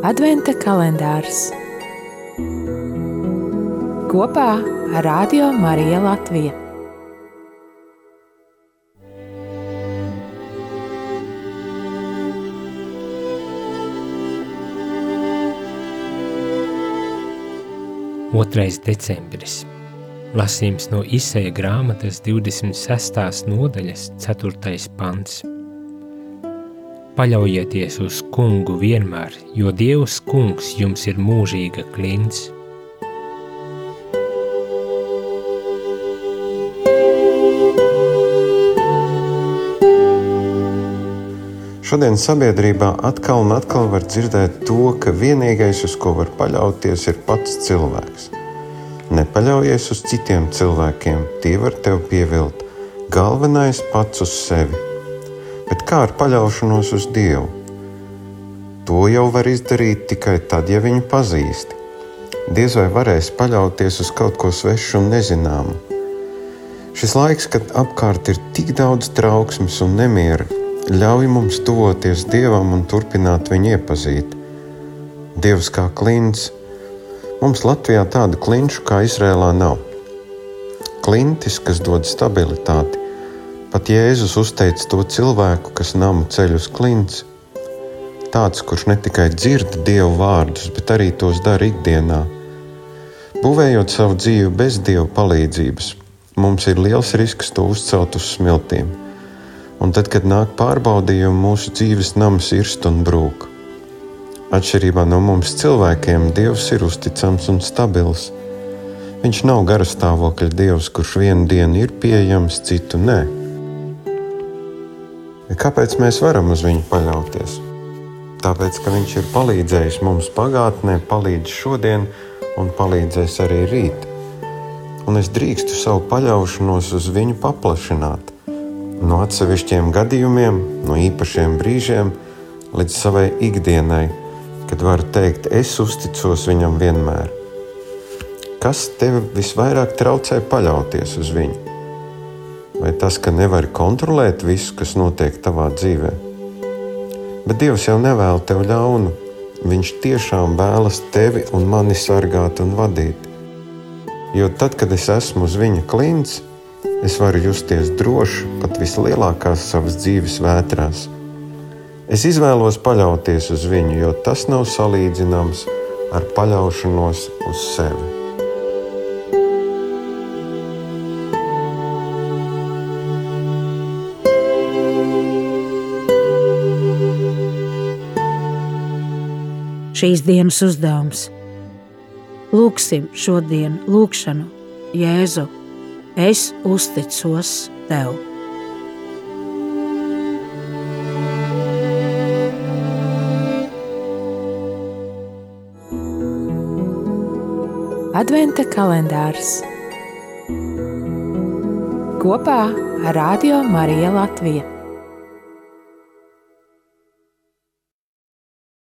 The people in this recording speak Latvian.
Adventa kalendārs kopā ar Radio Mariju Latviju. Otrais decembris. Lasījums no izseja grāmatas 26. nodaļas 4. pants. Paļaujieties uz kungu vienmēr, jo Dievs kungs jums ir mūžīga klints. Šodien sabiedrībā atkal un atkal var dzirdēt to, ka vienīgais, uz ko var paļauties, ir pats cilvēks. Nepaļaujies uz citiem cilvēkiem, tie var tev pievilt. Galvenais pats uz sevi. Bet kā ar paļaušanos uz Dievu? To jau var izdarīt tikai tad, ja viņu pazīsti. Diez vai varēs paļauties uz kaut ko svešu un nezināmu. Šis laiks, kad apkārt ir tik daudz trauksmes un nemiera, ļauj mums tuvoties Dievam un turpināt viņu iepazīt. Dievs kā klints. Mums Latvijā tādu klinšu kā Izrēlā nav. Klintis, kas dod stabilitāti. Pat Jēzus uzteica to cilvēku, kas namu ceļ uz klints. Tāds, kurš ne tikai dzird dievu vārdus, bet arī tos dara ikdienā. Būvējot savu dzīvi bez dievu palīdzības, mums ir liels risks to uzcelt uz smiltīm un tad, kad nāk pārbaudījumi, mūsu dzīves nams irst un brūk. Atšķirībā no mums cilvēkiem, Dievs ir uzticams un stabils. Viņš nav garastāvokļa Dievs, kurš vienu dienu ir pieejams, citu nē. Kāpēc mēs varam uz viņu paļauties? Tāpēc, ka viņš ir palīdzējis mums pagātnē, palīdz šodien un palīdzēs arī rīt. Un es drīkstu savu paļaušanos uz viņu paplašināt no atsevišķiem gadījumiem, no īpašiem brīžiem līdz savai ikdienai, kad varu teikt, es uzticos viņam vienmēr. Kas tev visvairāk traucē paļauties uz viņu? Vai tas, ka nevari kontrolēt visu, kas notiek tavā dzīvē? Bet Dievs jau nevēl tev ļaunu. Viņš tiešām vēlas tevi un mani sargāt un vadīt. Jo tad, kad es esmu uz viņa klints, es varu justies droši pat vislielākās savas dzīves vētrās. Es izvēlos paļauties uz viņu, jo tas nav salīdzināms ar paļaušanos uz sevi. Šīs dienas uzdevums. Lūksim šodien lūgšanu Jēzu es uzticos tev. Adventa kalendārs kopā ar Radio Mariju Latviju.